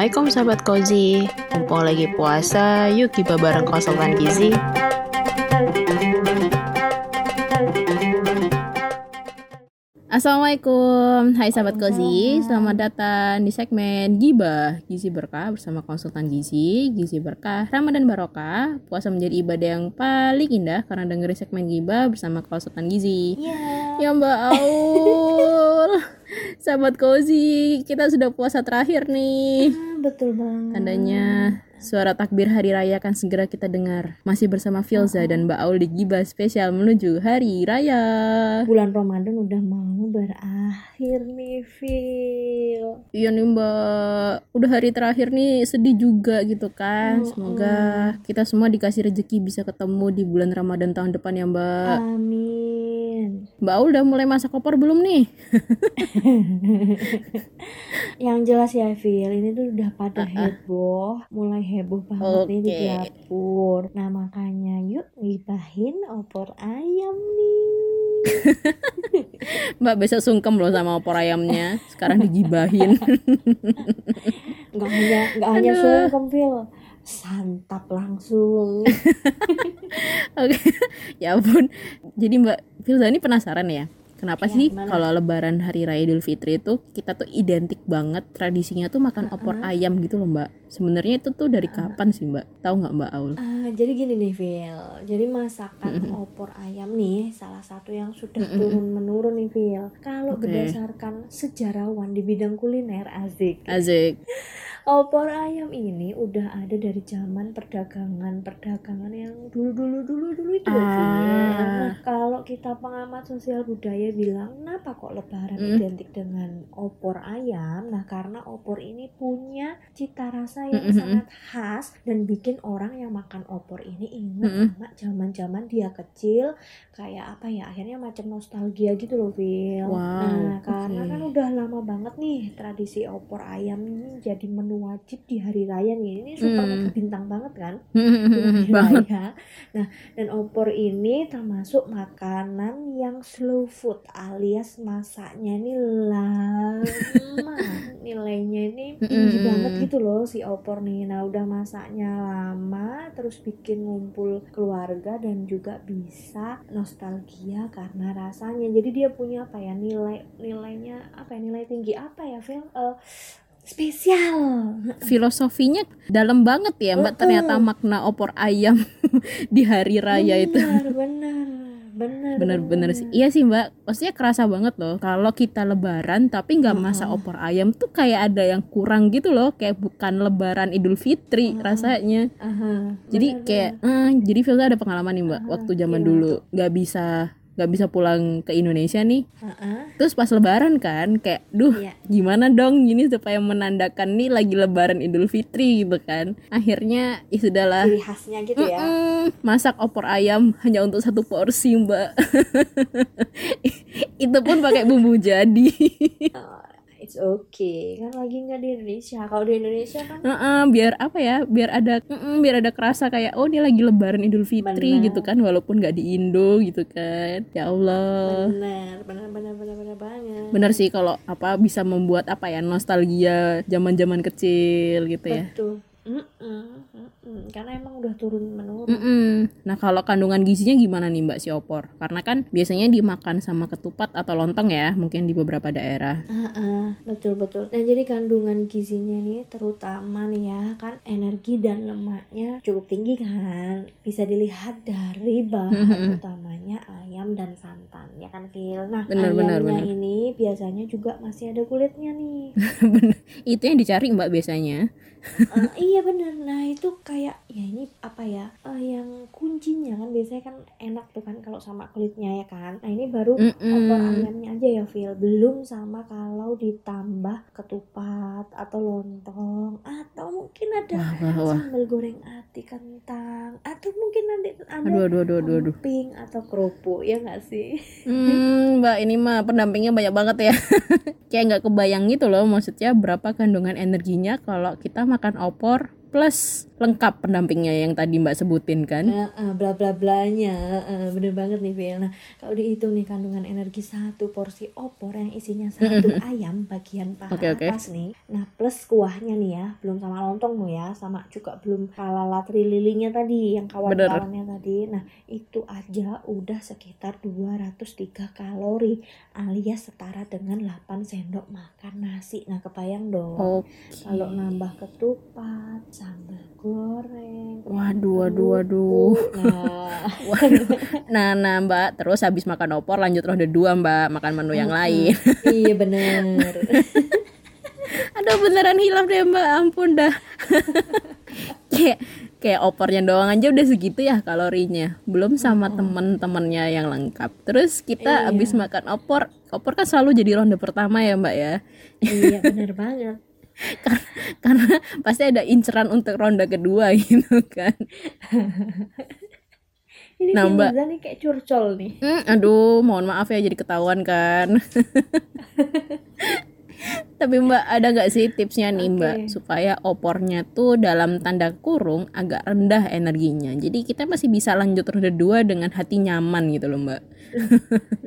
Assalamualaikum sahabat Kozi Mumpung lagi puasa, yuk kita bareng konsultan gizi. Assalamualaikum, hai sahabat Kozi Selamat datang di segmen Gibah. Gizi Berkah bersama konsultan gizi Gizi Berkah Ramadan Barokah. Puasa menjadi ibadah yang paling indah Karena dengerin segmen Gibah bersama konsultan gizi. Iya. Ya Mbak Aul Sahabat Kozi, kita sudah puasa terakhir nih Ah, betul banget. Tandanya suara takbir hari raya akan segera kita dengar. Masih bersama Filza dan Mbak Aul di Gibah spesial menuju hari raya. bulan Ramadan udah mau berakhir nih, Phil. Iya nih Mbak, udah hari terakhir nih sedih juga gitu kan. Mm-mm. Semoga kita semua dikasih rezeki bisa ketemu di bulan Ramadan tahun depan ya Mbak. Amin. Mbak Aul udah mulai masak opor belum nih? Yang jelas ya, Phil, ini tuh udah pada heboh, mulai heboh banget nih di dapur. Nah, makanya yuk ngibahin opor ayam nih. Mbak besok sungkem loh sama opor ayamnya. Sekarang digibahin. Nggak hanya nggak hanya sungkem, Phil. Santap langsung. Oke, ya ampun. Jadi Mbak Filza ini penasaran ya, kenapa Iya, sih kalau Lebaran Hari Raya Idul Fitri itu kita tuh identik banget tradisinya tuh makan opor ayam gitu loh Mbak. Sebenarnya itu tuh dari kapan sih Mbak? Tahu nggak Mbak Aul? Ah, jadi gini nih, Phil. Jadi masakan opor ayam nih salah satu yang sudah turun menurun nih, Phil. Kalau Oke. berdasarkan sejarawan di bidang kuliner, asik. Azik. Opor ayam ini udah ada dari zaman perdagangan perdagangan yang dulu dulu dulu dulu itu. Ah. Nah, kalau kita pengamat sosial budaya bilang kenapa kok Lebaran Mm. identik dengan opor ayam? Nah karena opor ini punya cita rasa yang Mm-mm. sangat khas dan bikin orang yang makan opor ini inget Mm-mm. sama zaman-zaman dia kecil kayak apa ya akhirnya macam nostalgia gitu loh Phil. Wow, Nah karena oke. kan udah lama banget nih tradisi opor ayam ini jadi menu wajib di hari raya nih. Ini super Mm. mega bintang banget kan? di hari raya. Nah, dan opor ini termasuk makanan yang slow food alias masaknya ini lama. Nilainya ini tinggi Mm-mm. banget gitu loh si opor nih. Nah, udah masaknya lama terus bikin ngumpul keluarga dan juga bisa nostalgia karena rasanya. Jadi dia punya apa ya nilai nilainya apa ya nilai tinggi apa ya Phil? Eh, spesial. Filosofinya dalam banget ya Mbak. Ternyata makna opor ayam di hari raya itu. benar, benar, benar, Bener-bener sih. Iya sih mbak. Maksudnya kerasa banget loh. Kalau kita lebaran tapi nggak masak opor ayam tuh kayak ada yang kurang gitu loh. Kayak bukan lebaran idul fitri rasanya. Aha, Jadi benar, kayak, eh, jadi Filza ada pengalaman nih mbak. Aha, Waktu zaman gimana dulu nggak bisa nggak bisa pulang ke Indonesia nih. Aha, Terus pas lebaran kan kayak, duh Iya. gimana dong ini supaya menandakan nih lagi lebaran idul fitri gitu kan. Akhirnya ya sudahlah. ciri khasnya gitu ya. Mm, masak opor ayam hanya untuk satu porsi mbak itu pun pakai bumbu jadi Oh, it's okay, kan lagi nggak di Indonesia. Kalau di Indonesia kan Heeh, biar apa ya biar ada mm-mm, biar ada kerasa kayak oh dia lagi lebaran idul fitri Benar. gitu kan walaupun nggak di Indo gitu kan ya Allah benar, benar, benar, benar, benar banget. bener sih kalau apa bisa membuat apa ya nostalgia zaman zaman kecil gitu ya Betul. Mm-mm, mm-mm. Karena emang udah turun menurun. Mm-mm. Nah kalau kandungan gizinya gimana nih Mbak si opor? Karena kan biasanya dimakan sama ketupat atau lontong ya, mungkin di beberapa daerah. Ah, betul betul. Nah jadi kandungan gizinya nih terutama nih ya kan energi dan lemaknya cukup tinggi kan. Bisa dilihat dari bahan utamanya ayam dan santan ya kan Phil. Nah benar, ayamnya benar. ini biasanya juga masih ada kulitnya nih. Bener. Itu yang dicari Mbak biasanya. Eh, iya benar. Nah itu kayak ya ini apa ya eh, yang kuncinya kan biasanya kan enak tuh kan kalau sama kulitnya ya kan. Nah ini baru Mm-mm. opor ayamnya aja ya Phil belum sama kalau ditambah ketupat atau lontong atau mungkin ada Wah, wah, wah. sambal goreng ati kentang atau mungkin nanti ada Aduh, aduh, aduh, aduh, aduh. emping atau kerupuk ya nggak sih Hmm, Mbak ini mah pendampingnya banyak banget ya. Kayak nggak kebayang gitu loh, maksudnya berapa kandungan energinya kalau kita makan opor plus lengkap pendampingnya yang tadi Mbak sebutin kan. Nah, uh, bla bla blanya uh, bener banget nih Phil. Nah kalau dihitung nih kandungan energi satu porsi opor yang isinya satu ayam bagian paha Oke, oke. atas nih. Nah plus kuahnya nih ya, belum sama lontong lo ya, sama juga belum kalalatri lilinya tadi yang kawan-kawannya tadi. Nah itu aja udah sekitar 203 kalori alias setara dengan 8 sendok makan nasi. Nah kebayang dong. Oke. Kalau nambah ketupat, sambal goreng, Waduh, waduh, waduh. Nah, Waduh. Nah, nah Mbak, terus habis makan opor lanjut ronde dua Mbak, makan menu yang lain. iya bener. Aduh beneran hilaf deh Mbak, ampun dah. kayak kayak opornya doang aja udah segitu ya kalorinya. Belum sama temen-temennya yang lengkap. Terus kita Iya. habis makan opor, opor kan selalu jadi ronde pertama ya Mbak ya. iya bener banget. Karena pasti ada inceran untuk ronde kedua gitu kan. Ini Nah, Mbak. Nih kayak curcol nih. Hmm, aduh, mohon maaf ya jadi ketahuan kan. Tapi Mbak ada nggak sih tipsnya nih Mbak Oke. supaya opornya tuh dalam tanda kurung agak rendah energinya. Jadi kita masih bisa lanjut ronde dua dengan hati nyaman gitu loh Mbak.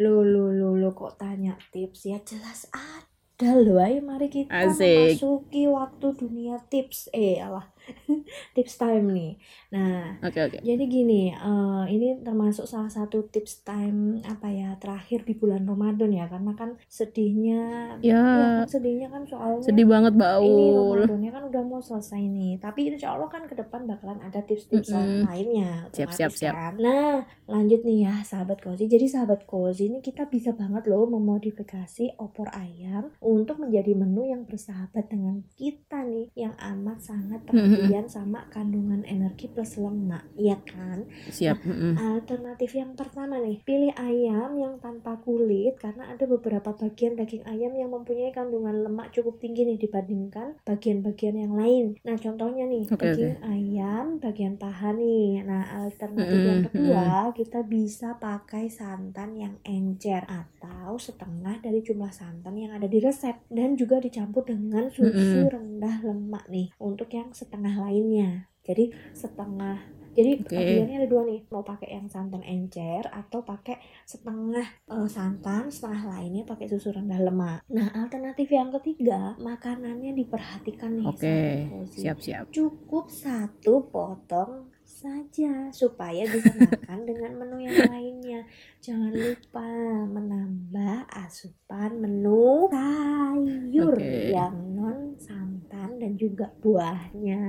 Lo lo lo lo kok tanya tips ya jelas ada Ayo mari kita Asik. memasuki waktu dunia tips. Eh alah tips time nih. Nah Oke oke. jadi gini, eh, ini termasuk salah satu tips time apa ya terakhir di bulan Ramadan ya karena kan sedihnya Ya ya kan sedihnya kan soalnya sedih banget Mbak ini. Ramadannya kan udah mau selesai nih tapi insya Allah kan ke depan bakalan ada tips-tips Mm-mm. lainnya Siap, siap, siap. kan. nah lanjut nih ya sahabat cozy jadi sahabat cozy ini kita bisa banget loh memodifikasi opor ayam untuk menjadi menu yang bersahabat dengan kita nih yang amat sangat perhatian sama kandungan energi plus lemak ya kan Siap. mm-mm. Alternatif yang pertama nih, pilih ayam yang tanpa kulit karena ada beberapa bagian daging ayam yang mempunyai kandungan lemak cukup tinggi nih dibandingkan bagian-bagian yang lain. Nah, contohnya nih, Oke, daging ayam bagian paha nih. Nah, alternatif Mm-mm, yang kedua, kita bisa pakai santan yang encer atau setengah dari jumlah santan yang ada di resep dan juga dicampur dengan susu Mm-mm. rendah lemak nih untuk yang setengah lainnya. Jadi setengah jadi Oke. pilihannya ada dua nih, mau pakai yang santan encer atau pakai setengah eh, santan, setengah lainnya pakai susu rendah lemak. Nah, alternatif yang ketiga, makanannya diperhatikan nih. Oke. sahabat Cozy. Siap siap. Cukup satu potong saja supaya bisa makan dengan menu yang lainnya. Jangan lupa menambah asupan menu sayur Oke. yang non santan dan juga buahnya.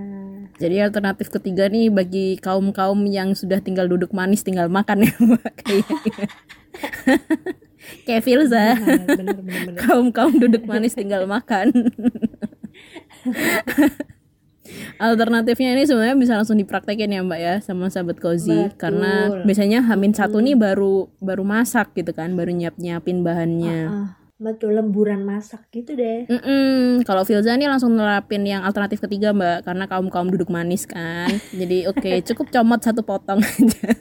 Jadi alternatif ketiga nih bagi kaum kaum yang sudah tinggal duduk manis tinggal makan ya Mbak. Kayak Filza. Benar, benar, benar, benar. kaum kaum duduk manis tinggal makan alternatifnya ini sebenarnya bisa langsung dipraktekin ya mbak ya sama sahabat cozy Betul. karena biasanya hamin satu nih baru baru masak gitu kan baru nyiap nyiapin bahannya Ah, betul lemburan masak gitu deh. Mm-mm. kalau Filza nih langsung nerapin yang alternatif ketiga mbak karena kaum kaum duduk manis kan jadi oke cukup comot satu potong aja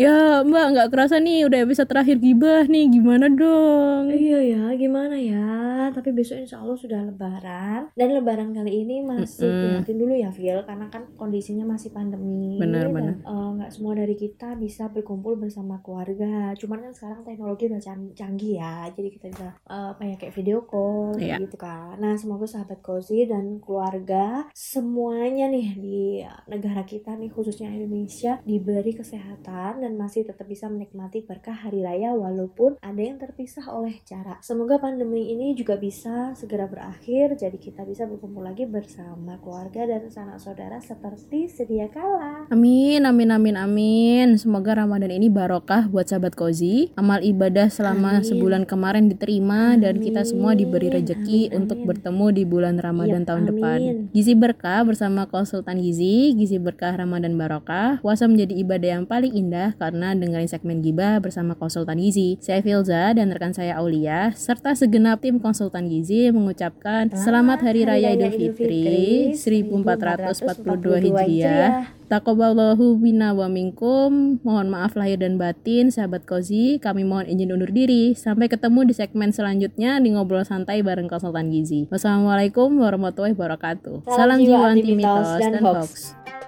ya mbak nggak kerasa nih udah bisa terakhir gibah nih gimana dong Iya ya, gimana ya? Tapi besok insya Allah sudah lebaran dan lebaran kali ini masih Mm-mm. prihatin dulu ya, Phil, karena kan kondisinya masih pandemi. Benar, benar. eh, nggak semua dari kita bisa berkumpul bersama keluarga. Cuman kan sekarang teknologi udah can- canggih ya, jadi kita bisa eh, apa ya kayak video call Iya. gitu kan. Nah semoga sahabat cozy dan keluarga semuanya nih di negara kita nih khususnya Indonesia diberi kesehatan dan masih tetap bisa menikmati berkah hari raya walaupun ada yang terpisah oleh jarak. Semoga pandemi ini juga bisa segera berakhir jadi kita bisa berkumpul lagi bersama keluarga dan sanak saudara seperti sedia kala. Amin, amin, amin, amin. Semoga Ramadan ini barokah buat sahabat Kozi. Amal ibadah selama Amin. sebulan kemarin diterima dan kita semua diberi Amin, rejeki amin, untuk amin. bertemu di bulan Ramadan Yap, tahun depan. amin. Gizi berkah bersama konsultan gizi, gizi berkah Ramadan barokah. Puasa menjadi ibadah yang paling indah karena dengerin segmen Gibah bersama konsultan gizi. Saya Filza dan rekan saya Aulia serta segenap tim konsultan gizi mengucapkan Selamat Hari Raya Idul Fitri 1442 Hijriah. Takoballahu bina wa minkum. Mohon maaf lahir dan batin, sahabat Kozi. Kami mohon izin undur diri. Sampai ketemu di segmen selanjutnya di ngobrol santai bareng konsultan gizi. Wassalamualaikum warahmatullahi wabarakatuh. Salam Salam jiwa anti mitos dan dan hoax. hoax.